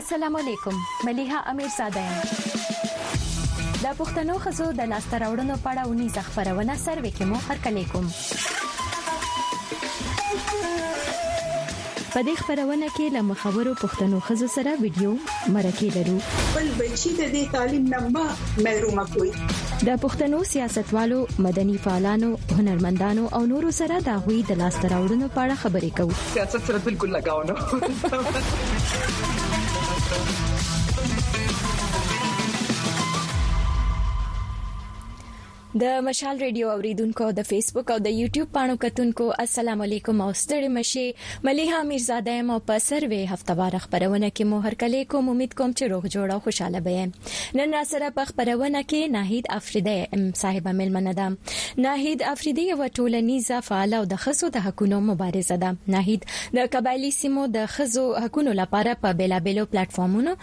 السلام علیکم مليحه امیر ساده یم د پښتنو خزو د لاسته راوړنو په اړه ونی زخبرونه سروې کې مو هرکلی کوم په دې خبرونه کې له مخورو پښتنو خزو سره ویډیو مرکه لرو خپل بچی ته دې تعلیم نه ما محروم کوي د پښتنو سیاستوالو مدني فعالانو هنرمندانو او نورو سره د غوي د لاس تراوړونو په اړه خبرې کوو سیاست سره بالکل لگاو نه د مشال ریډیو اوریدونکو د فیسبوک او د یوټیوب پاڼو کتونکو السلام علیکم او ستړي مشي مليحه میرزاده یم او په سروي هفتوار خبرونه کې مو هرکلې کوم امید کوم چې روغ جوړ او خوشاله به نن را سره په خبرونه کې ناهید افریدی صاحب ملمنه ده ناهید افریدی یو ټولنیز فعال او د خزو د حقونو مبارزه ده ناهید د قبایلی سیمو د خزو حقونو لپاره په بیلابیلو پلیټ فارمونو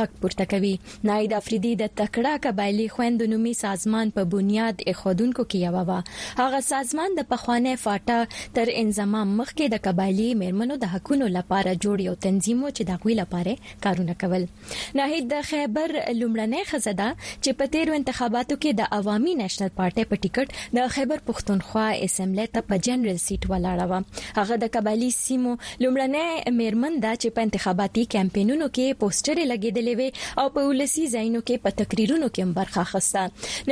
غږ پورته کوي ناهید افریدي د تکړه قبایلي خویندو نومي سازمان په بنیاد ایښودونکو کې یوه وه. هغه سازمان د پخوانۍ فاټا تر انضمام مخکې د قبایلي مېرمنو د حقونو لپاره جوړ یو تنظیم و چې د هغوی لپاره یې کارونه کول. ناهید د خیبر لومړنۍ ښځه ده چې په تېرو انتخاباتو کې د عوامي نیشنل پارټۍ په ټکټ د خیبر پښتونخوا اسمبلۍ ته په جنرل سیټ ولاړه وه. هغه د قبایلي سیمو لومړنۍ مېرمن ده چې په انتخاباتي کمپاینونو کې پوسټرې لګېدلې وې او په ولسي ځایونو کې په تقریرونو کې هم برخه اخیسته.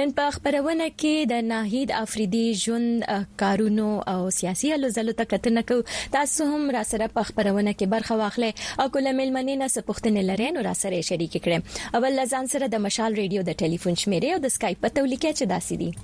نن په خپرونه کې د ناهید افریدي ژوند، کارونو او سیاسي هلو ځلو ته کتنه کوو. تاسو هم راسره په خپرونه کې برخه واخلئ او که له مېلمنې نه څه پوښتنې لرئ نو راسره یې شریکې کړئ. اول له ځان سره د مشال ریډیو د ټلیفون شمېرې او د سکایپ پته ولیکئ چې داسې دي.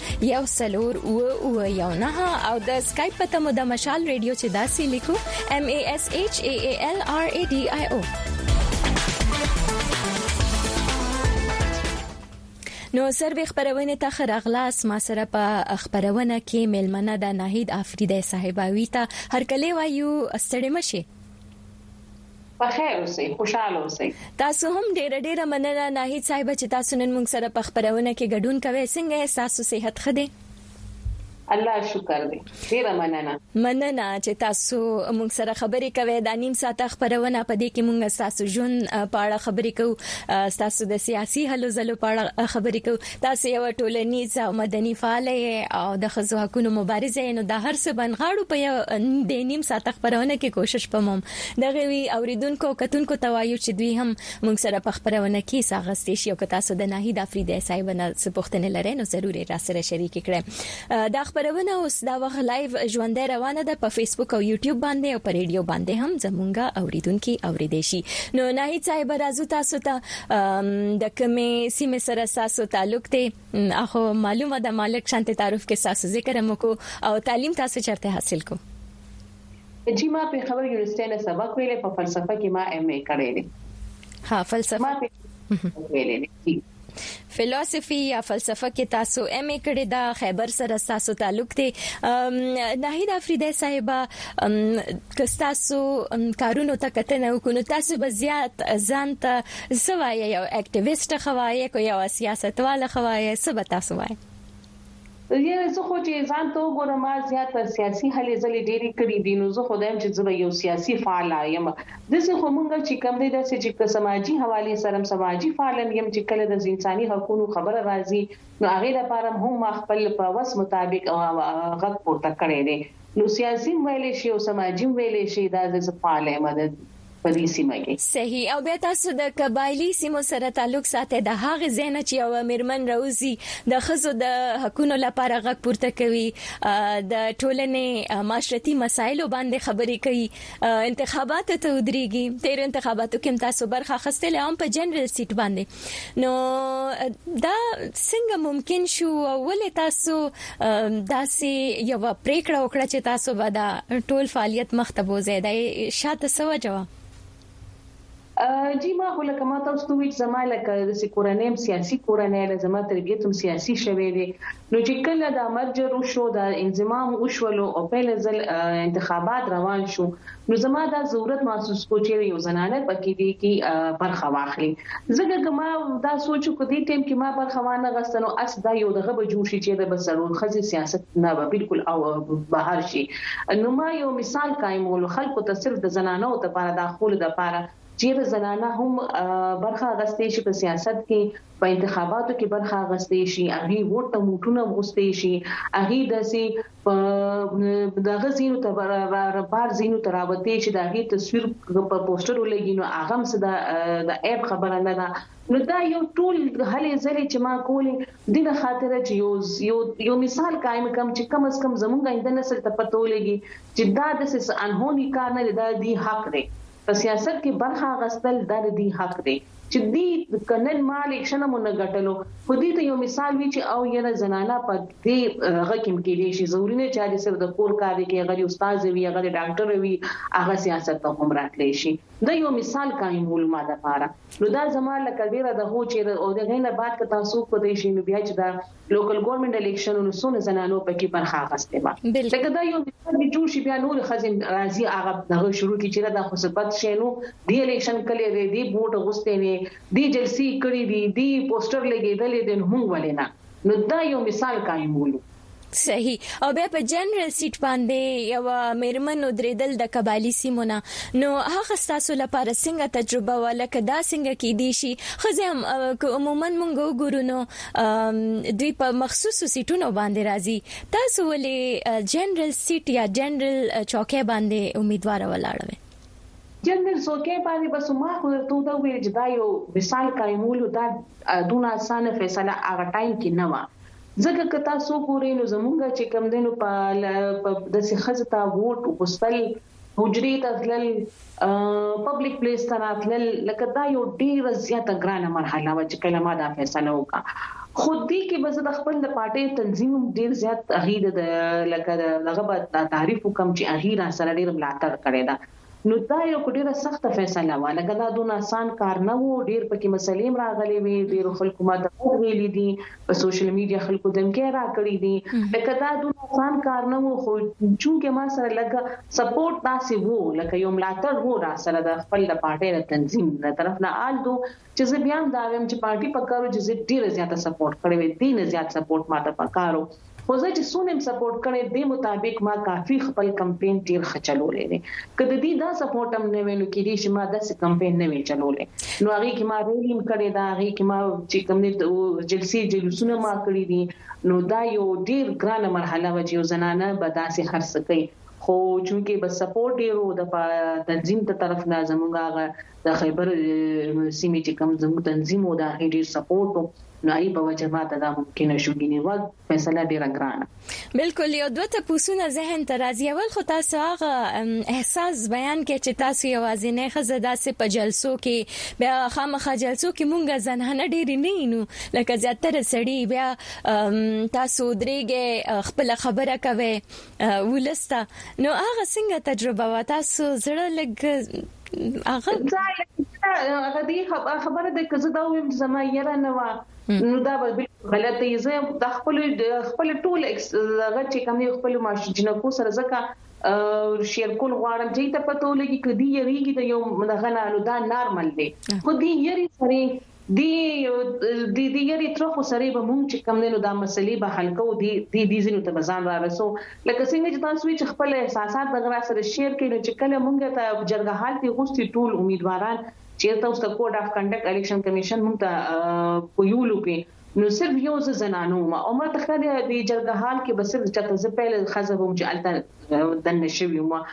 یو سلور او او یو نه او د اسکایپ په تمو د مشال ریډیو چې داسې لیکو ام ای اس ایچ ای ای ال ار ای ډی آی او نو سروي خبرونه ته خراغلاس ما سره په خبرونه کې ملمنه د ناهید افریدی صاحب اوی ته هر کله وایو ستړي مشي پخیر اوسئ خوشحاله اوسئ. تاسو هم ډېره ډېره مننه ناهید صاحب چې تاسو نن موږ سره په خپرونه کې ګډون کوئ، څنګه یاست ستاسو صحت ښه دی؟ الله شکر دی ډېره مننه. مننه چې تاسو موږ سره خبرې کوئ، دا نیم ساعته خپرونه په دې کې موږ ستاسو ژوند په اړه خبرې کوو، ستاسو د سیاسي هلو ځلو په اړه خبرې کوو، تاسو یوه ټولنیز او مدني فعاله یئ او د ښځو حقونو مبارزه یئ نو دا هر څه بنغاړو په دې نیم ساعته خپرونه کې کوشش به مو هم دغه وي اوریدونکو او کتونکو ته وایو چې دوی هم مونږ سره په خپرونه کې حصه اخیستې شي او که تاسو د ناهید افریدی صاحب نه څه پوښتنې لرئ نو ضرور یې راسره شریکې کړئ دا خپرونه اوس دا وخت لایو ژوندی روانه ده په فیسبوک او یوټیوب باندې او په ریډیو باندې هم زمونږ اوریدونکي اوریدې شي نو ناهید صاحب راځو تاسو ته د کومې سیمې سره تاسو تعلق دی اخو معلومه ده مالک شانت تعارف کې تاسو ذکر مو کو او تعلیم تاسو چرته حاصل کو جی ما پیښور یونیورسټی نه سبق ویلی په فلسفه کی ما ایم ای کړی دی ها فلسفه ما پیښور ویلی دی فلسفي یا فلسفه کې تاسو ایم ای کړی دا خیبر سره تاسو تعلق دی ناهید افریدی صاحب که تاسو کارونو ته کتنه وکړو تاسو به زیات ځان ته سوای یو اکټیویست خوای کو یو سیاستوال خوای سبا تاسو وای یاره زه خو چې ځان ته وګورم ما زیات تر سیاسي هلې ځلې ډېرې کړي دي نو زه خو دا یم چې زه به یو سیاسي فعال یم داسې خو مونږ چې کوم دی داسې چې که سماجي حوالې سره هم سماجي فعال هم یم چې کله د انساني حقونو خبره راځي نو هغې لپاره هم ما خپل په وس مطابق غږ پورته کړی دی نو سیاسي هم ویلی شي او سماجي هم ویلی شي دا زه فعال یم. په دې سیمه کې. صحیح او بیا تاسو د قبایلي سیمو سره تعلق ساتئ د هغه ځای نه چې یوه میرمن راوځي د ښځو د حقونو لپاره غږ پورته کوي د ټولنې معاشرتي مسایلو باندې خبرې کوي انتخاباتو ته ودریږي تیرو انتخاباتو کې هم تاسو برخه اخیستې او هم په جنرال سیټ باندې نو دا څنګه ممکن شو او ولې تاسو داسې یو پریکړه وکړه چې تاسو به دا ټول فعالیت مخته بوزئ دا شاته سوه جواب جی ما خو لکه ما تاسو ته ویل زما لکه د سکورنیم سیاسي کورنۍ له زما تربیت هم سیاسي شوې دي نو چې کله دا مرجر وشو دا انضمام وشولو او پهله ځل انتخابات روان شو نو زما دا ضرورت محسوس کو چې یو زنانه پکې دي کې برخه واخلي ځکه کما دا سوچ کو دي ټیم کې ما برخه وانه غستنو اس دا یو دغه به جوړ شي چې د بسړو خزي سیاست نه به بالکل او بهر شي نو ما یو مثال قائمولو خلکو ته صرف د زنانو لپاره د خپل لپاره چیرې زنانه هم برخه اغستې شي په سیاست کې په انتخاباتو کې برخه اغستې شي هغه ووټ ته موټونه غوستې شي هغه داسې په دغه زینو ته بار زینو ته راوتې چې دغه تصویر په پوسټر ولګي نو هغه هم صدا د ایپ خبره نه ده نو دا یو ټول هلې ځلې چې ما کولې د نه خاطر چې یو یو یو مثال قائم کم چې کم از کم زمونږ آینده نسل ته پته ولګي چې دا د سس انهونی کار نه دی دا دی حق دی په سیاست کې برخه اخستل دا د دوی حق دی چې دوی که نن مال یې کښنه مو نه ګټلو خو دوی ته یو مثال وي چې او یره زنانه په دې هغه کې هم کېدای شي ضروري نه چې هغه صرف د کور کار دی کې هغه د استاد وي هغه د ډاکټر وي هغه سیاست ته هم راتلی شي دا یو مثال قائمول ما دپاره نو دا زما لکه ویره ده هو چیرې او د غینه بعد که تاسو وکوتی شی نو بیا چې دا لوکل ګورنمنټ الیکشن و نو څونه زنانو پکې برخه اخستی وه لکه دا یو مثال دې جوړ شي بیا نورې ښځې راځي هغه دغه شروع کی چیرې دا خو څه بد شی نو دې الیکشن کلی دی دې بوټ اغوستی دی دې جلسی کړی دی دې پوسټر لګیدلی دی نو مونږ ولې نه نو دا یو مثال قایمولو. صحیح او بیا په جنرل سیټ باندی یوه میرمن ودریدل دقبالی سیمو نه نو هغه ستاسو لپاره څنګه تجربه وه لکه دا څنګه کیدی شی ښځی هم که عموما مونږ وګورو نو دوی په مخصوصو سیټونو باندی راځی تاسو ولی جنرل سیټ یا جنرل چوکی باندی امیدواره ولاړه وی. جنرال څوکۍ باندې بس ما خو درته دا وویل چې دا یو مثال قایمولو دا دونه اسانه فیصله هغه ټایم کې نه وه ځکه که تاسو ګورئ نو زمونږ چې کوم دی نو په داسې ښځو ته ووټ وغوښتل حجرې ته تلل پبلک پلیس ته راتلل لکه دا یو ډیره زیاته ګرانه مرحله وه چې کله ما دا فیصله وکړه خو دې کې به زه د خپل د پارټۍ تنظیم هم ډیر زیات هغه د لکه دغه به دا تعریف وکم چې هغه را سره ډیر ملاتړ کړی دا نو دا یو ډیره سخته فیصله و لکه دا دون آسان کار نه وو ډیر پکې مسلې راغلي وي ډیر خلکو ما ته ویلي دي په سوشل میډیا خلکو دمکه را کړی دي لکه دا دون آسان کار نه وو خو چونکه ما سره لګ سپورټ داسې وو لکه یو ملاتړ وو را سره د خپل د پارټۍ تنظیم تر طرف نه آل دوه چې زه بیا هم دا وایم چې پارټي پکار و چې زه ډیره زیاته سپورټ کړې وې دې نه زیات سپورټ ماته پکار و خو زه چې څونه هم سپورټ کړې دې مطابق ما کافي خپل کمپین ډیر ښه چلولې وې که د دې دا سپورټ هم نه وې نو کیدې شي ما داسې کمپین نه وې چلولې نو هغه کې ما ریلی هم کړې دا هغه کې ما چې کوم دې جلسې جلوسونه ما کړې دي نو دا یو ډیر ګرانه مرحله و چې زنانه به داسې هر څه کوي خو چونکه بس سپورټ ډیرو د تنظیم ته طرف نه زمونږه د خیبر سیمې چې کوم زموږ تنظیم و د هغې ډیر سپورټ و نو هغې په وجه ما ته دا ممکنه شو ګینې وه فیصله ډیره ګرانه بالکل یو دوه تپوسونه ذهن ته راځي اول خو تاسو هغه احساس بیان کړئ چې تاسو یوازینی ښځه داسې په جلسو کې بیا خامخا جلسو کې مونږه زنانه ډېرې نه یینو لکه زیاتره سړي بیا تاسو درېږئ خپل خبره کوي ولس ته نو هغه څنګه تجربه و تاسو زړه لګ هغه هغه دی خبره ده که زه دا ویم چې زما یره نه و نو دا به غلطه یې زه د خپل خپل ټول هغه چې کوم خپل ماشوم جنکو سره ځکه شیر کول غواړم چې ته پته ولګي کدي یریږي د یو مدغه نه نو دا نارمل دی خو دې یری سره دی دی دی یری تر خو سره به مونږ چې کم دینو دا مسلې به حل کوو دی دی دی زینو ته بزان را رسو لکه څنګه چې تاسو چې خپل احساسات د غرا سره شیر کړي چې کله مونږ ته جرګه حال ته غوستي ټول امیدواران چې تاسو ته کوډ اف کنډک الیکشن کمیشن مونږ ته په یو لوپی نو صرف یو ز زنانو ما او ما تخته دی جرګه حال کې به صرف چې تاسو پیل خزه وم چې الته دنه شوی ما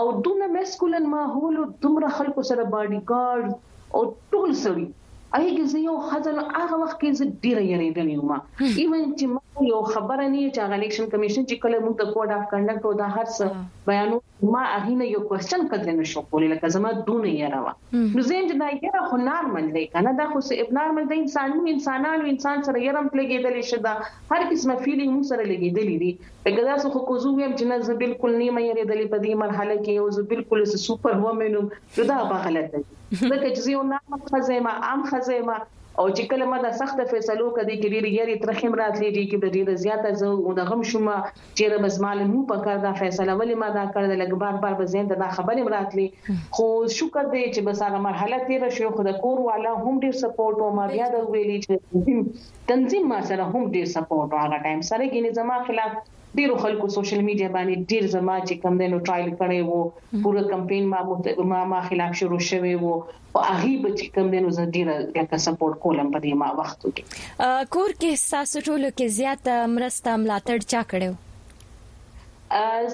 او دونه مسکولن ماحول دومره خلکو سره باډي ګارد او ټول سړي هغه کې زه یو خزل هغه وخت کې زه ډیره یریدلې وم ایون چې ما یو خبره نه چې هغه الیکشن کمیشن چې کله موږ د کوډ اف کنډکټ او د هر څه بیانو ما هغه نه یو کوېشن کړل نه شو کولای لکه زما دونه یې راو نو زه هم دا یې خو نارمل دی کنه دا خو سه ابنارمل دی انسان مو انسانانو انسان سره یې رم لګیدل شي دا هر قسمه فیلینګ مو سره لګیدل دي لکه دا څه خو کوزو ویم چې نه زه بالکل نه مې یې دلې په دې مرحله کې یو زه بالکل سپر ومنم نو دا به غلطه وي ځکه چې زه یو نامه ښځه یم عام ښځه یم او چې کله ما دا سخته فیصله وکړه دې کې ډېرې یارې ترخې هم راتلې دي کې به ډېره زیاته زه ودغم شوم چېرې به زما له مو په کار دا فیصله ولې ما دا کړې ده لږ بار بار به ذهن ته دا خبرې هم راتلې خو شکر دی چې بس هغه مرحله تېره شوې خو د کور والا هم ډېر سپورټ و ما بیا دا ویلي چې تنظیم ما سره هم ډېر سپورټ و هغه ټایم سره ګینې زما خلاف ډیرو خلکو سوشل میډیا باندې ډیر زما چې کم دینو ټرایل کړي وو پوره کمپاین ما ما ما خلاف شروع شوی وو او هغه به چې کم دینو زه ډیر لکه سپورټ کولم په دې ما وخت کې کور کې ساسو ټولو کې زیات مرسته ملاتړ چا کړو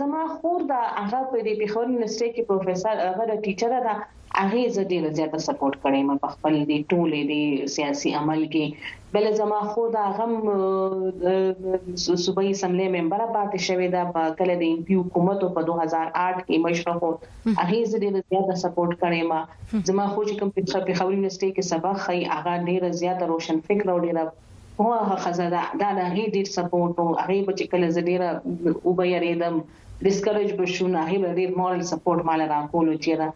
زما خور دا هغه په دې پیښور یونیورسيټي کې پروفیسور هغه د ټیچر ده هغې زه ډیره زیاته سپورټ کړی یم په خپل دی ټولی دی سیاسی عمل کی بله زما خور د هغه هم د صوبايي اسمبلۍ ممبره پاتې شوې ده په کله د ایم پی حکومت په 2008 کې مشره خو هغه زه ډیره زیاته سپورټ کړې ما زما خو چې کوم په خبري یونیورسيټي کې سبق خي هغه ډیره زیاته روشن فکر او ډیره هغه خزه دا د هغه ډیر سپورټ او هغه به چې کله زه ډیره وبیریدم ډیسکریج به شو نو هغه به ډیر مورل سپورټ مال راکولو چې دا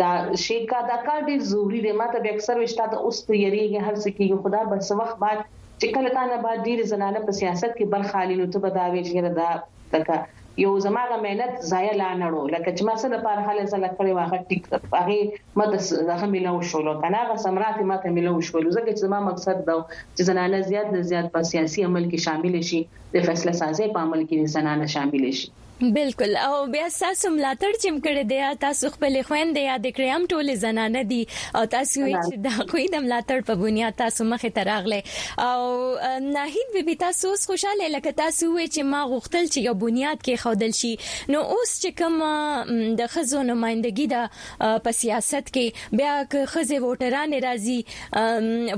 دا شي کا دا کار ډیر ضروری دی ماته به اکثر وشتا ته اوس ته یریږي هر څه کیږي خدا به څه وخت بعد چې کله تا نه بعد ډیر زنانه په سیاست کې برخه الی نو ته به دا وی چې دا تکه یو زماغه مهنت ضایع لا نړو لکه چې ما څه د پاره حل زله کړې واغه ټیک هغه ماته دغه ملو شو لو کنه هغه سمرات ماته ملو شو لکه چې ما مقصد دا چې زنانه زیات نه زیات په سیاسي عمل کې شامل شي د فیصله سازۍ په عمل کې زنانه شاملې شي. بلکل او بیا ستاسو ملاتړ چم کړی دی تاسو خپلې خویندې یادې کړې هم ټولې زنانه دي او تاسو وی چې د هغوی د ملاتړ په بنیاد تاسو مخې ته راغلی او ناهید بی بی تاسو اوس خوشاله لکه تاسو وی چې ما غوښتل چې یو بنیاد کې خودل شي نو اوس چې کوم د خزو نمائندګي ده په سیاست کې بیا که خزه ووټران راځي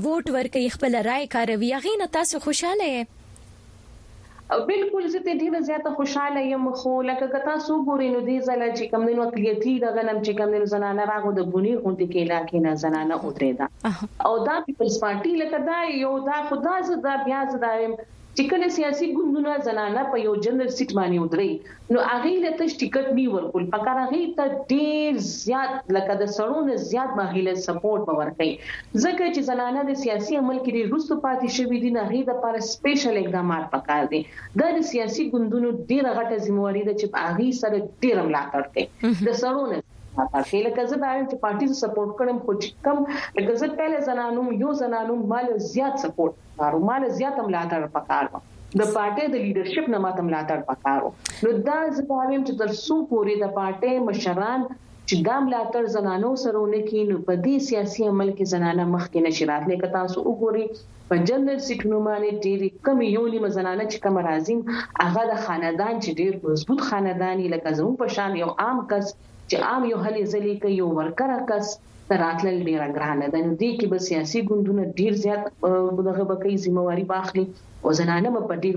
ووټ ورکړي خپل رائے کاروي هغه نه تاسو خوشاله یې بلکل زه تر دې نه زیاته خوشحاله یم خو لکه که تاسو وګورئ نو دې ځله چې کوم دی نو اقلیتي دغه نه چې کوم دی نو زنانه راغله د ګونې غونډې کې علاقې نه زنانه ودرېده او دا پیپلز پارټي لکه دا یو دا خو دا زه دا بیا زه دا وایم چې کله سیاسي ګوندونه زنانه په یو جنرال سیټ باندې ودري نو هغوی له تش ټکټ نی ورکول پکار هغوی ته ډیر زیات لکه د سړو نه زیات به هغوی له سپورټ به ورکوی ځکه چی زنانه د سیاسی عمل کی ډیر وروسته پاتی شوی دی نو هغوی د پاره سپیشل اقدامات پکار دی دا د سیاسی ګوندونو ډیره غټه ذمه واری ده چی په هغوی سره ډیره ملاتړ کوی د سړو نه ملاتړ کوی لکه زه دا وایم چی پارټی زه سپورټ کړم خو چی کوم لکه زه پهله زنانه وم یو زنانه وم ما له زیات سپورټ پکار وه ماله زیات ملاتړ پکار وه د پارټۍ د لیډرشپ نه ماته ملاتړ پکار وه نو دا زه دا ویم چې تر څو پورې د پارټۍ مشران چې دا ملاتړ زنانو سره ونه کړي نو په دې سیاسي عمل کې زنانه مخکې نشي راتلی که تاسو وګورئ په جنرال سیټونو باندې ډېرې کمې یو نیمه زنانه چې کومه راځي هغه د خاندان چې ډېر مضبوط خاندان یې لکه زموږ په شان یو عام کس چې عام یو هلې ځلې کوي او ورکره کس ته راتلل ډېره ګرانه ده نو دې کې به سیاسي ګوندونه ډېر زیات دغه به کوي ذمه واري به اخلي او زنانه به په ډېر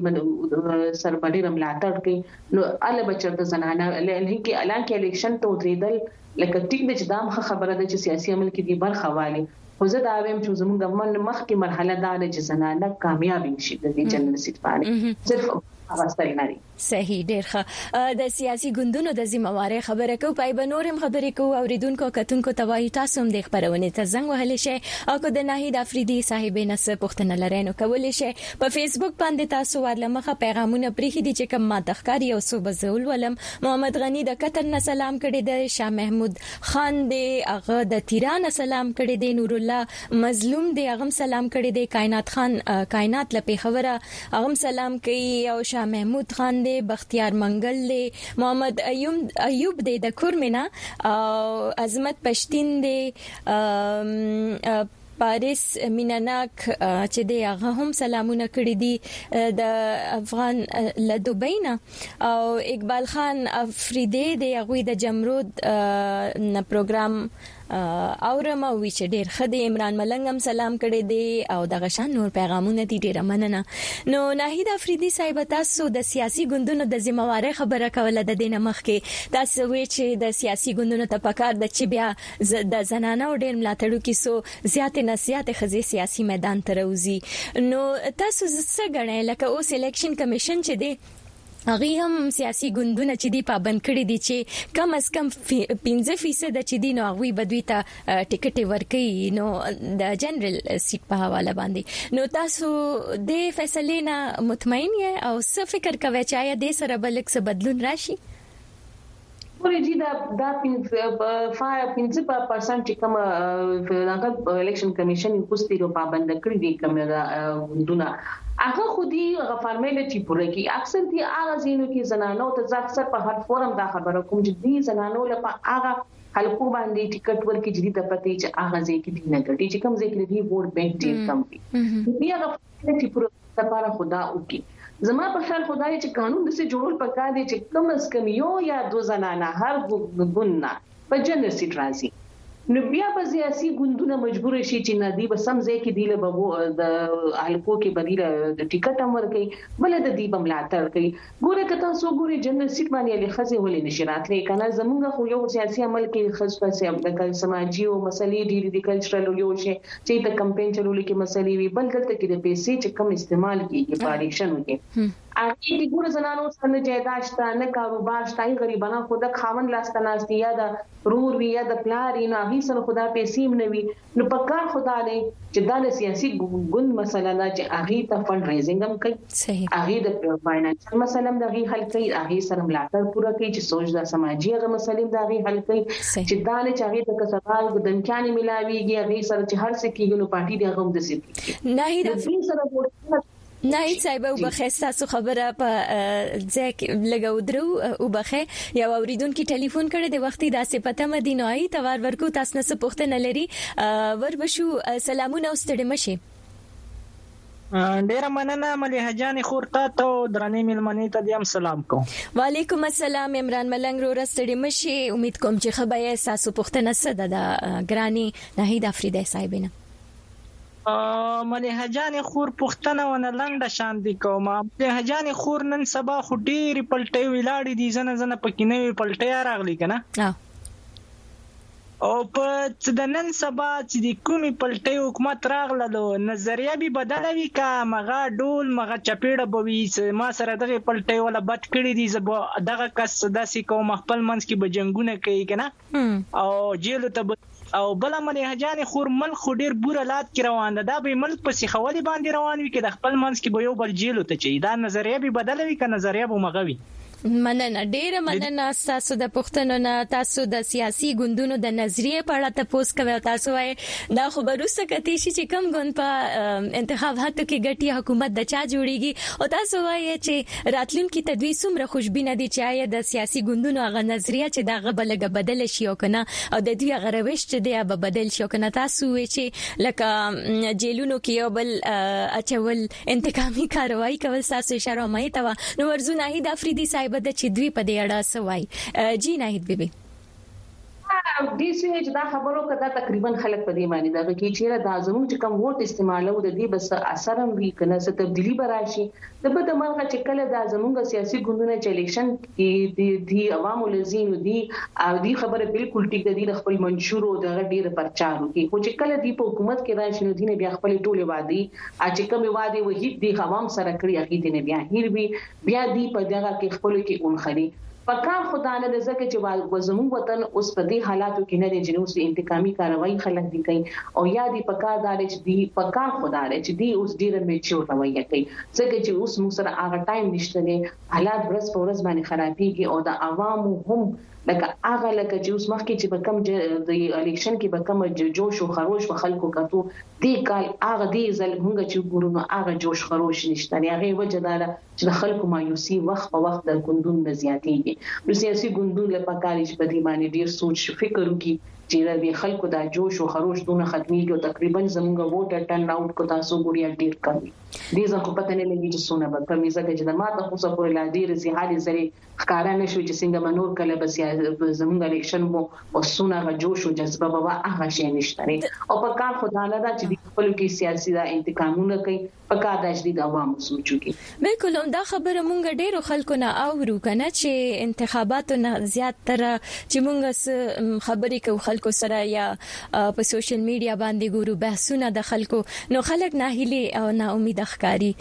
سر په ډېر ملاتړ کوي نو اله به چرته زنانه لهي کې الان کې الیکشن ته ودرېدل لکه ټیک د چې دام خبره ده چې سیاسي عمل کې دی برخه والي خو زه دا ویم چې زمونږ من مخکې مرحله دا ده چې زنانه کامیاب شي د دې جنرال سیټ باندې صرف هغه ستل نه صحیح ډیر ښه د سیاسي ګوندونو د ذمه وارۍ خبره کوو پای به نور هم خبرې کوو اوریدونکو او کتونکو ته وایو تاسو هم د خبرونې ته زنګ وهلی شئ او که د ناهید افریدي صاحبې نه څه پوښتنه لرئ نو کولی شئ په فیسبوک باندې تاسو وار له مخه پیغامونه پریښي دي چې کوم ماته ښکاري یو څو به زه ولولم محمد غني د قطر نه سلام کړی دی شاه محمود خان دی هغه د تیران سلام کړی دی نور الله مظلوم دی هغه سلام کړی دی کائنات خان کائنات له پیښوره هم سلام کوي او شاه محمود خان دی بختیار منګل دی محمد ایوب ایوب دی د کورمنه او عظمت پښتین دی پاریس مینناک چې دی هغه هم سلامونه کړی دي د افغان له دوبۍ نه او اقبال خان افریدی دی هغه د جمرود پروګرام اورم او وی چې ډیر ښه دی عمران ملنګ هم سلام کړی دی او دغه شان نور پیغامونه دي ډیره مننه نو ناهید افریدی صاحب تاسو د سیاسي ګوندونو د ذمہوارۍ خبره کوله د دینه مخ کې تاسو وی چې د سیاسي ګوندونو ته پکار د چې بیا د زنانه ډیر ملاتړو کې سو زیات نه زیات خزي سیاسي میدان ته راوځي نو تاسو څه غنئ لکه اوس الیکشن کمیشن چې دی هغوی هم سیاسي ګوندونه چې دي پابند کړي دي چې کم از کم پنځه فیصده چې دي نو هغوی به دوی ته ټیکټ ورکړي نو د جنرال سیټ په حواله باندې نو تاسو د فیصلې نه مطمئن یې او څه فکر کوئ چې آیا د سره بلک څه بدلون راشي ګورې جی دا دا 15 په پرسنټ چې کوم هغه الیکشن کمیشن پوسټي رو پابند کړی دی کوم دا ګوندونه هغه خو دی هغه فارمیلټي پوره کی اکثر دی هغه زینو کې زنانو ته ځکه اکثر په هر فورم دا خبره کوم چې دی زنانو لپاره هغه خلکو باندې ټیکټ ورکړي چې د پتی چې هغه ځای کې دي نه ګټي چې کوم ځای کې دي ووټ بانک ډیر کم دي بیا هغه د ټي پروژې لپاره خو دا وکړي زما په خیال خو دا دی چې قانون داسې جوړول پکار دی چې کم از کم یو یا دوه زنانه هر ګوند نه په جنرال سیټ راځي نو بیا به سیاسي ګوندونه مجبور شي چې نه دی به سم ځای کې دی له ببو د حلقو کې بدیل د ټیکټ هم ورکړي بل د دې بملاتړ کوي ګوره که تاسو وګوري جنرال سیټ باندې علي ښځې ولې نشي راتلې کنه زمونږ خو یو سیاسي عمل کې ښځ ته سیب د کل سماجي او مسلې ډیري دي کلچرل او یو شی چې د کمپین چلولو کې مسلې وي بل دلته کې د پیسې چې کم استعمال کیږي په الیکشنو کې هغه کې ګوره زنانو سره نه جایداد شته نه کاروبار شته هغه غریبانه خو د خاوند لاس ته ناستي یا د رور وی یا د پلار نه هغه سره خدا پیسې منوي نو په کار خو دا دی چې دا له سیاسي ګوند مسله ده چې هغه ته فنډ ریزینګ هم کوي هغه د فاینانشل مسله هم دغه حل کوي هغه سره ملاتړ پوره کوي چې سوچ د سماجی هغه مسلې دغه حل کوي چې دا نه چې هغه ته کسبال د دمکانې ملاويږي هغه سره چې هر څه کیږي نو پارټي دغه هم د سي نه هیره ناهید صاحب وبخښه تاسو خبره په ځای کې لګو درو وبخښه یو اوریدونکو ټلیفون کړی د وختي داسې پته مدي نوای توار ورکو تاسو نه پوښتنه لري وربشو سلامونه او ستړي مشي ډیره مننه ملي حجان خور ته ته درنې ملمنې ته دیم سلام کوم وعلیکم السلام عمران ملنګ رو رستړي مشي امید کوم چې خبره تاسو پوښتنه سده ده ګراني نهید افریدی صاحبینه مليحه جانې خور پوښتنه ونه لنډه شاندې کوم مليحه جانې خور نن سبا خو ډېرې پلټۍ ولاړې دي زنه زنه پکې نوې پلټۍ راغلي کنه او په د نن سبا چې د کومې پلټۍ حکومت راغله نو نظریه به بدله وي که مغه ډول مغه چپېړه به وي ما سره دغه پلټۍ ولا بد کړي دي زه به دغه کس داسې کوم خپل منځ کې به جنګونه کوي کنه او جیل ته او بل مليحه جان خور ملک خو ډیر بوره لات کې روان ده دا به ملک په سیخولي باندې روان وي کې د خپل منځ کې به یو بل جیل ته چي دا نظریه به بدله وي که نظریه به مغوي مننه ډیره مننه تاسو د پښتنو نه تاسو د سیاسي ګوندونو د نظریه په اړه تاسو کوي تاسو وای دا خو بروسه کتی شي چې کم ګوند په انتخاباتو کې ګټي حکومت د چا جوړیږي او تاسو وای چې راتلونکي ته دوی څومره خوشبینه دي چې آیا د سیاسي ګوندونو هغه نظریه چې ده هغه به لږه بدله شي او که نه او د دوی هغه روش چې دی هغه به بدل شي او که نه تاسو ووایئ چې لکه جیلونو کې یو بل اچول انتقامي کاروايي کول ستاسو اشاره همایې ته وه نو ورځو ناهید افریدي صاحب ده چې دوی په دې اړه څه وایي جی ناهید بیبي دي سوي چې دا خبرو کړه دا تقریبا خلک په دې باندې دا کې چیرې دا زموږ چې کم ووټ استعمالو د دې بس اثر هم وی کنه څه تبدیلی براشي د بده مرغه چې کله دا زموږ سیاسي ګوندونه چې الیکشن کې دي دي عوامو لزین دي او دې خبره بالکل ټیک ده دي خپل منشور او دغه ډیر پرچار کوي خو چې کله دې په حکومت کې راشي نو دینه بیا خپل ټوله وادي چې کوم وادي وحید دي عوام سره کړی هغه دینه بیا هیر وی بیا دی په دغه کې خپلو کې اونښلي په کار خو دا نه ده ځکه چې وه زموږ وطن اوس په دې حالاتو کې نه دی چې اوس انتقامي کاروايي خلک دی کوي او یا دی په کار دا دی چې دی په کار خو دا دی چې دی اوس ډیره میچور رویه کوي ځکه چې اوس موږ سره هغه ټایم نشته دی حالات ورځ په ورځ باندې خرابیږي او د عوامو هم لکه هغه لکه چې اوس مخکې چې په کم د الیکشن کې به کم جوش او خروش په خلکو کتو دی کال هغه دی ځل موږ چې ګورو نو هغه جوش خروش نشته نه هغه وجه دا ده چې د خلکو مایوسی وخت په وخت د ګوندونو نه زیاتېږي نو سیاسي ګوندونو له پکاري چې په دې باندې ډیر سوچ فکر وکړي چې د خلکو دا جوش او خروش دونه ختميږي او تقریبا زموږ ووټ ټرن اوټ کو تاسو ګوریا ډیر کم دي ځکه پته نه لګي چې سونه به کمی ځکه چې د ماته خو څه پورې لا ډیر زیاتې زری ښکاره نه شوې چې څنګه به نور کله به زموږ الیکشن مو او سونه هغه جوش او جذبه به هغه شي نشته نه او په کار خدا نه دا چې خپل کې سیاسي دا انتقامونه کوي په کار دا چې د عوام سوچو کې بالکل هم دا خبره مونږ ډیرو خلکو نه اورو کنه چې انتخاباتو نه زیات تر چې مونږ خبرې کوو خلکو سره یا په سوشل میډیا باندې ګورو بحثونه د خلکو نو خلک ناهیلي او نا امید ښکاری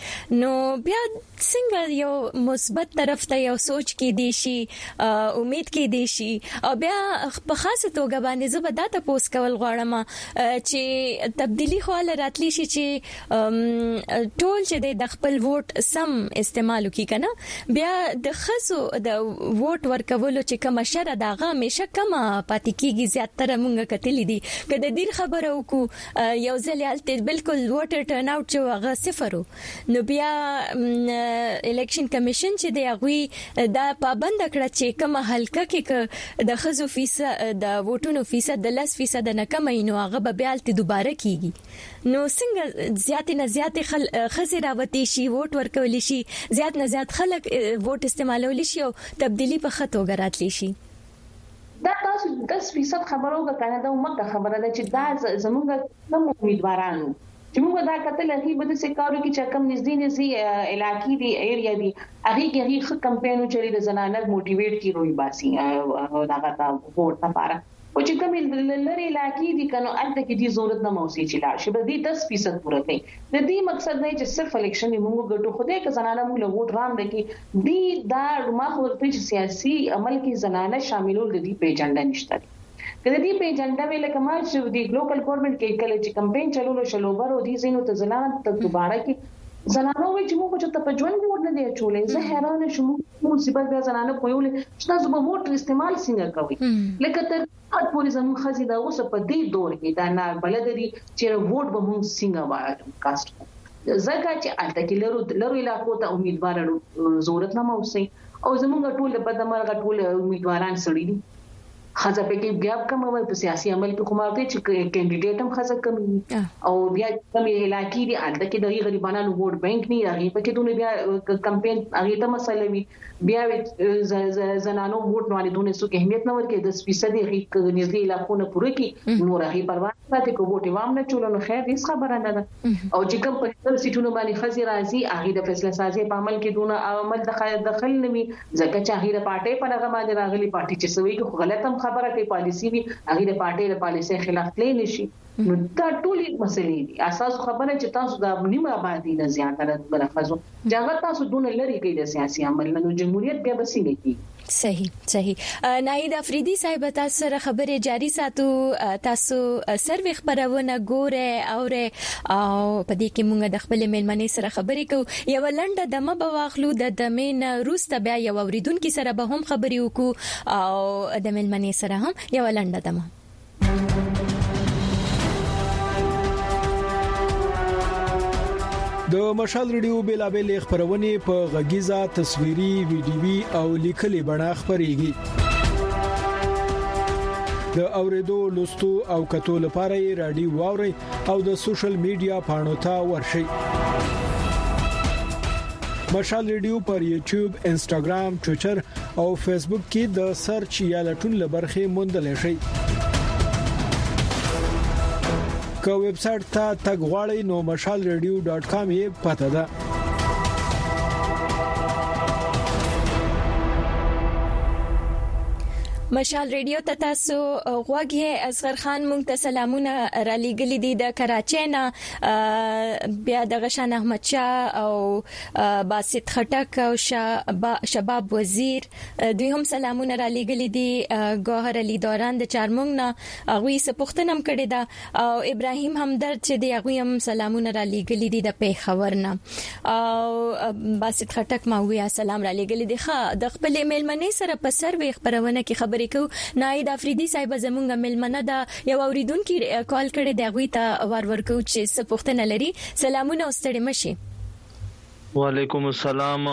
نو بیا څنګه یو مثبت طرف ته یو سوچ کې دی شي امید کې دی شي او بیا په خاصه توګه باندې زه به دا ته پوس کول غواړم چې تبدیلی خو له راتلی شي چې ټول چې د خپل ووټ سم استعمال وکړي کنه بیا د خزو د ووټ ورکولو چې کوم شر داغه همیشه کم پاتې کیږي زیاتره مونږه کتلې دي کله د دې خبره وکړو یو ځل یالته بالکل ووټر ټرن اوټ چې هغه صفر نو بیا الیکشن کمیشن چې د هغوی دا پابند کړه چې کومه حلقه کې د خزو فیصد د ووټونو فیصد د 10 فیصد نه کم نو هغه به بیا الته دوباره کیږي نو څنګه زیات نه زیات خل خزه راوتی شي ووټ ورکول شي زیات نه زیات خلک ووټ استعمالول شي او تبدیلی په خطو غراتلی شي دا تاسو 10% خبرو غکنه دا مکه خبره ده چې دا زمونږ کوم امیدوارانو چې موږ دا کتل هغه به د سکارو کې چې کم نږدې نږدې علاقې دي ایریا دي هغه کې هغه خ کمپاین چې د زنانه موټیویټ کی روي باسي او دا غته ووټ لپاره او چې کوم لری علاقې دي کنو الته کې دي ضرورت نه موسي چې لا شي به دي 10% پوره کوي د دې مقصد دی چې صرف الیکشن موږ ګټو خو دې که زنانه موږ له ووټ رام دکی دي دا ما خو ورته چې سیاسي عمل کې زنانه شاملول د دې پیجنډه نشته که د دی په ایجنډا وی لکه ما چی دی ګلوکل ګورنمنټ کی کله چی کمپین چلولو شلوبرو دی زینو ته زنانه ته دوباره کی زنانه وی چی مو خو چرته په ژوند کی ور نه دی اچولی زه حیرانه شوم مو مصیبت بیا زنانه پویولی چی تاسو به موټر استعمال سنګه کوی لکه تر حد پوری زمون خزی دا اوسه په دی دور کی دا نا بلد دی چی ووټ به مونږ سنګه وایو کاسټ ځکه چی هلته کی لرو لرو علاقو ته امیدوار ضرورت نه موسی او زمونږ ټول له بده مرغه ټول امیدواران سړي دي خزه په کې بیا کوم وای په سیاسي عمل کې کومه کې چې کینډیډیټ هم خزه کمی وي او بیا کوم علاقې دي الته کې د غریبانو ووټ بانک نه راغی په کې دونه بیا کمپاین هغه ته مسله وي بیا زنانو ووټ باندې دونه څه اهمیت نه ورکړي د سپیڅلې غي نږدې علاقونه پوره کې نور هغه پروا نه کوي کوټي وام نه چولنو خیر هیڅ خبره نه ده او چې کوم په خپل سیټونو باندې خزي راځي هغه د فیصله سازي په عمل کې دونه عمل دخل نه وي ځکه چې هغه د پارټي په لغه باندې راغلي پارټي چې سوي کې غلط هم خبره کوي پالیسي وي هغه د پارټي د پالیسي خلاف تللی نشي نو دا ټولې مسلې دي اساس خبره چې تاسو د نیمه آبادی نه زیاتره د خزو چې هغه تاسو دونه لري کې د سیاسي عمل نه جمهوریت بیا بسې نه کی صحیح صحیح ناهید افریدی صاحب تاسو سره خبرې جاری ساتو تاسو سروي خبرونه ګوره او او په دې کې موږ د خپل ملمنې سره خبرې کوو یو لنډه دمه به واخلو د دمې نه روسته بیا یو اوریدونکو سره به هم خبرې وکړو او د ملمنې سره هم یو لنډه دمه د مشال ریډیو بیلابل خبرونه په غږیزه تصویري ویډیوي او لیکلي بڼه خبريږي د اوریدو لوستو او کتو لپاره رادیو واوري او د سوشل میډیا پاڼو ته ورشئ مشال ریډیو پر یوټیوب، انسټاګرام، ټوئیټر او فیسبوک کې د سرچ یا لټون لبرخې موندل شئ که ویب سټ ته تګ غواړئ نو مشال ریډیو ډاټ کام یې پته ده مشال ریډیو ته تاسو غوږی اصغر خان مونږ ته سلامونه را لېګلې دي د کراچۍ نه بیا د غشان احمد شاه او باسط خټک او شباب وزیر دوی هم سلامونه را لېګلې دي ګوهر علي دوران د چارمنګ نه غوي سپختنم کړي دا او ابراهيم همدرد چې دی هغه هم سلامونه را لېګلې دي د پیښور نه او باسط خټک ما ویا سلام را لېګلې دي ښه د خپل ملمنې سره په سر وی خبرونه کې خبرې کو ناید افریدي صاحب زمونږ ملمنه دا یو اوریدونکو کال کړي دی غوي ته ور ورکو چې څه پوښتنه لري سلامونه او ستړي مشي وعلیکم السلام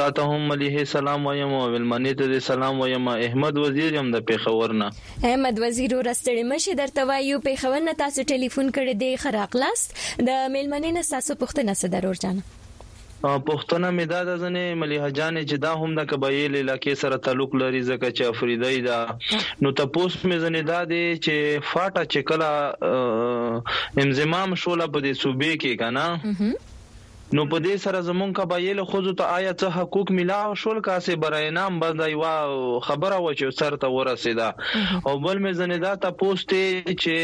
تاته هم ملیحې سلام وایم او ویلمنې ته دې سلام وایم احمد وزیر یم د پېښور نه. احمد وزیر وروره ستړې مه شې درته وایو پېښور نه تاسو ټیلیفون کړی دی ښه راغلاست د مېلمنې نه ستاسو پوښتنه څه ده ورور جانه؟ پوښتنه مې دا ده ځنې ملیحه جانې چې دا هم د قبایل علاقې سره تعلق لري ځکه چې افریدۍ ده نو تپوس مې ځنې دا دی چې فاټا چې کله انضمام شوله په دې صوبې کې کنه نو په دې سره زمونږ قبایل خوځو ته آیا څه حقوق ملاو شول کاسې برای نام بس دا یو خبره و چې سر ته ورسېدا او بل مې ځنې دا تپوس ته چې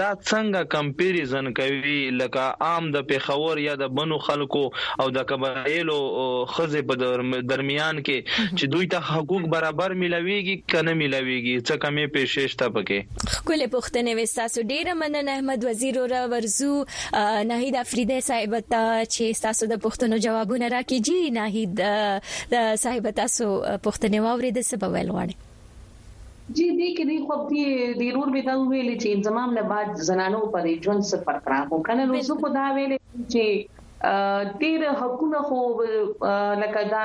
دا څنګه کمپیریزن کوي لکه عام د پیښور یا د بنو خلکو او د قبایلو ښځې په درمیان کې چې دوی ته حقوق برابر میلاویږي که نه میلاویږي څه کمې پیشې شته پکې. ښکلې پوښتنې وې ستاسو ډېره مننه احمد وزیر وروره ورځو ناهید افریدی صاحب ته چې ستاسو د پوښتنو جوابونه راکړي جی ناهید صاحب تاسو پوښتنې واورید څه به ویل غواړئ جی دې کې دی خو دې د رور به دا ویل چې انضمام نه بعد زنانو پر ژوند څه فرق راغو کنه نو زه خو دا ویل چې ډیر حقونه خو لکه دا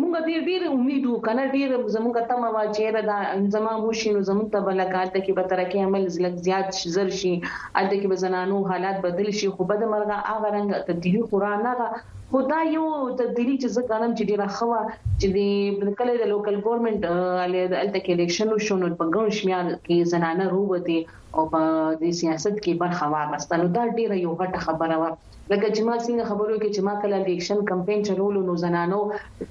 موږ ډیر ډیر امید وکنه ډیر زموږ ته ما واچې را دا زمو وشي نو زموږ ته بلکات ته کې به ترکه عمل زلک زیات زر شي الته کې به زنانو حالات بدل شي خو بد مرغه هغه رنګ تبدیلی خورا نه خدا یو تبدیلی چې زه غنم چې ډیره خوا چې د کله د لوکل ګورنمنت الته کې الیکشن شو نو په ګڼ شمیر کې زنانه روبتي او په دې سیاست کې برخه واغسته نو دا ډیره یو غټه خبره وه لکه چې ما څنګه خبرو کې چې ما کله الیکشن کمپاین چلولو نو زنانو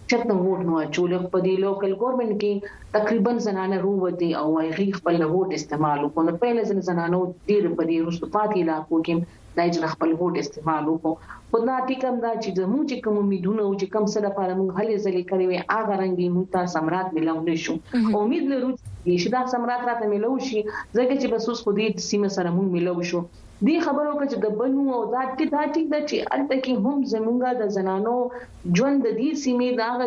چرته ووټ نه اچول په دې لوکل ګورنمنت کې تقریبا زنانه رووتي او هغه خپل ووټ استعمال وکړ په لزم زنانو ډیر په دې رسوپاتي علاقو کې دای چې د خپل ووټ استعمال وکړو خو دا ټیکم دا چې زموږ چې کوم امیدونه او چې کوم څه لپاره موږ هلې ځلې کړې وي هغه رنګي موږ ته سمرات ملو نشو امید لرو چې دا سمرات راته ملو شي ځکه چې بس اوس خو دې سیمه سره موږ ملو شو دې خبرو کې چې د بنو او دا ټی دا ټی دا چې الته کې هم زمونږه د زنانو ژوند د دې سیمې داغه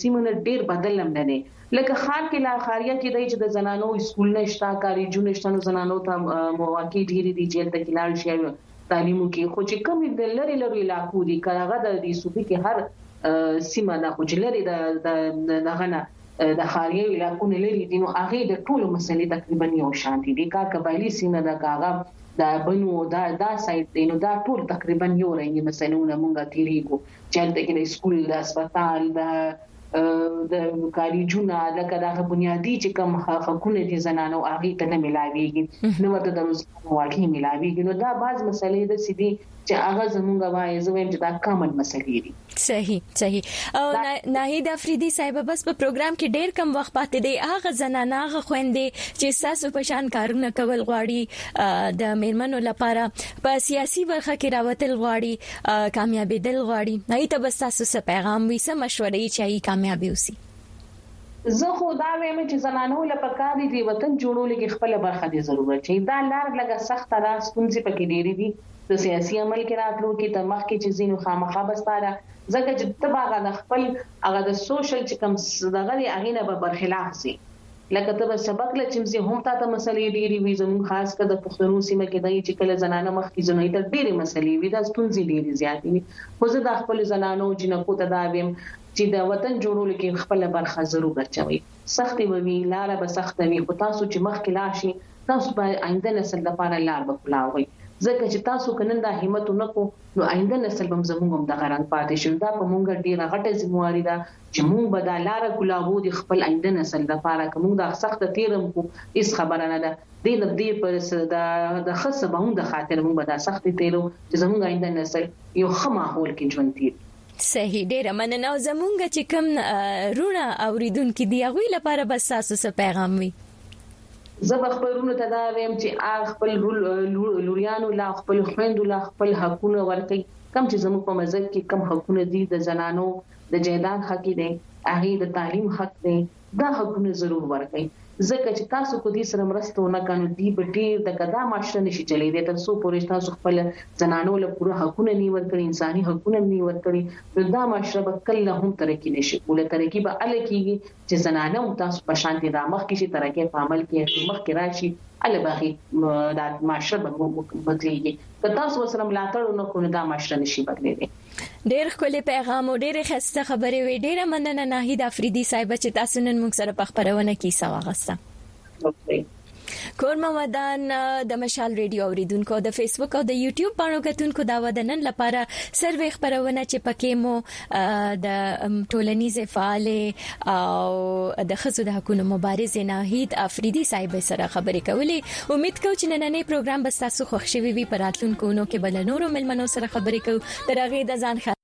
سیمونه ډیر بدلم نه نه لکه ښار کې لا ښاریا کې دی چې د زنانو اسکول نه شته کالجو نه شته نو زنانو ته مواقع ډیری دي چې هلته کې لاړ شي تعلیم وکړي خو چې کوم د لری لری علاقو دي کارغه د دې صوبې کې هر سیمه نه خو چې لری د دغه نه د خاریه علاقو نه لري دي نو هغه د ټولو مسلې تقریبا یو شان دي د کار قبایلی سیمه د کاغه دا بنو دا دا سایت دی نو دا ټول تقریبا یو رنګي مسلونه مونږه تیریږو چې هلته کې د سکول د هسپتال د د کالجونه لکه دغه بنیادی چې کوم حقونه دي زنانو هغه ته نه ملاويږي نو ورته د روزګار واقعي ملاويږي نو دا بعض مسلې د سيدي چې هغه زمونږ وایي زه وایم چې دا کامن مسلې دي صحیح صحیح او ناهید افریدی صاحب بس په پروګرام کې ډیر کم وخت پاتې دی هغه زنانه هغه خويندې چې ساسو په شان کارونه کول غواړي د میرمنو لپاره په سیاسي برخه کې راوتل غواړي کامیابې دل غواړي هغه ته بس تاسو څه پیغام وي څه مشورې چې هغه کامیابې وسی زه خو دا وایم چې زنانو له پکار دي وطن جوړولو کې خپل برخه دي ضرورت شي دا لار لګه سخت را ستونزې پکې ډېری دي د سیاسي عمل کې راتلو کې د مخ کې چې زینو خامخا بستاره ځکه چې تباغه د خپل هغه د سوشل چې کم دغه دی هغه نه به برخلاف سي لکه ته به سبق له چمزې هم تاته مسلې ډېرې وي زموږ خاص کر د پښتنو سیمه کې داي چې کله زنانه مخکې جنوي ته ډېرې مسلې وي دا ستونزې ډېرې زیاتې وي خو زه دا خپل زنانو او جنکو ته دا ویم چې د وطن جوړولو کې خپل برخه ضرور اچوي سختې به وي لار به سخته وي خو تاسو چې مخکې لاړ شي تاسو به آینده نسل لپاره لار به کولاوي ځکه چې تاسو کنن دا همت نکو نو آینده نسل به هم زموږ همدغه رنګ پاتې شي نو دا په موږ ډېره غټه ذمه واري ده چې موږ به دا لاره ګلابو د خپل آینده نسل لپاره که موږ دا سخته تېره هم کړو هېڅ خبره نه ده دې نه دې په د ښه سباوون د خاطر موږ به دا سختې تېرو چې زموږ آینده نسل یو ښه ماحول کې ژوند تېر کړي. صحیح ډېره مننه او زموږ چې کوم روڼه اوریدونکي دي هغوی لپاره به ستاسو څه پیغام وي؟ زه به خپل رونو ته دا ویم چې آ خپل لوریانو لا خپل خويندو لا خپل حقونه ورکړي کم چې زموږ په مذهب کې کم حقونه دي د زنانو د جیداد حق دی هغه د تعلیم حق دی دا حقونه ضرور ورکړي ځکه چې تاسو کو دې سره مرسته ونه کړو دی به ډیر د کدا معاشره نشي چلی دی تر څو پورې تاسو خپل زنانو له پوره حقونه نه ورکړي انساني حقونه نه ورکړي نو دا معاشره به کله هم ترقی نشي کوله ترقی به ال کیږي چه زنانه هم تاسو په شان دي دا مخکي چه ترکه په عمل کي مخکي راشي هله به هغي دا معاشره به بدليږي که تاسو ورسره ملاتړ ونه کړو نو دا معاشره نشي بدليدي. ډیر ښکلی پیغام او ډیرې ښایسته خبرې وې. ډیره مننه ناهید افریدی صاحب چه تاسو نن موږ سره په خپرونه کی حصه واغسته. وکړي. کورمه ودان د مشال ریډیو اوریدونکو د فیسبوک او د یوټیوب باندې کتونکو دا و د نن لپاره سروې خبرونه چې پکې مو د ټولنیز فعال او د خزو د حقوقو مبارز ناهید افریدي صاحب سره خبرې کولې امید کوم چې نننې پروګرام به تاسو خوښ شي وي په راتلونکو نو کې بل نورو ملمنو سره خبرې کوو ترغه د ځان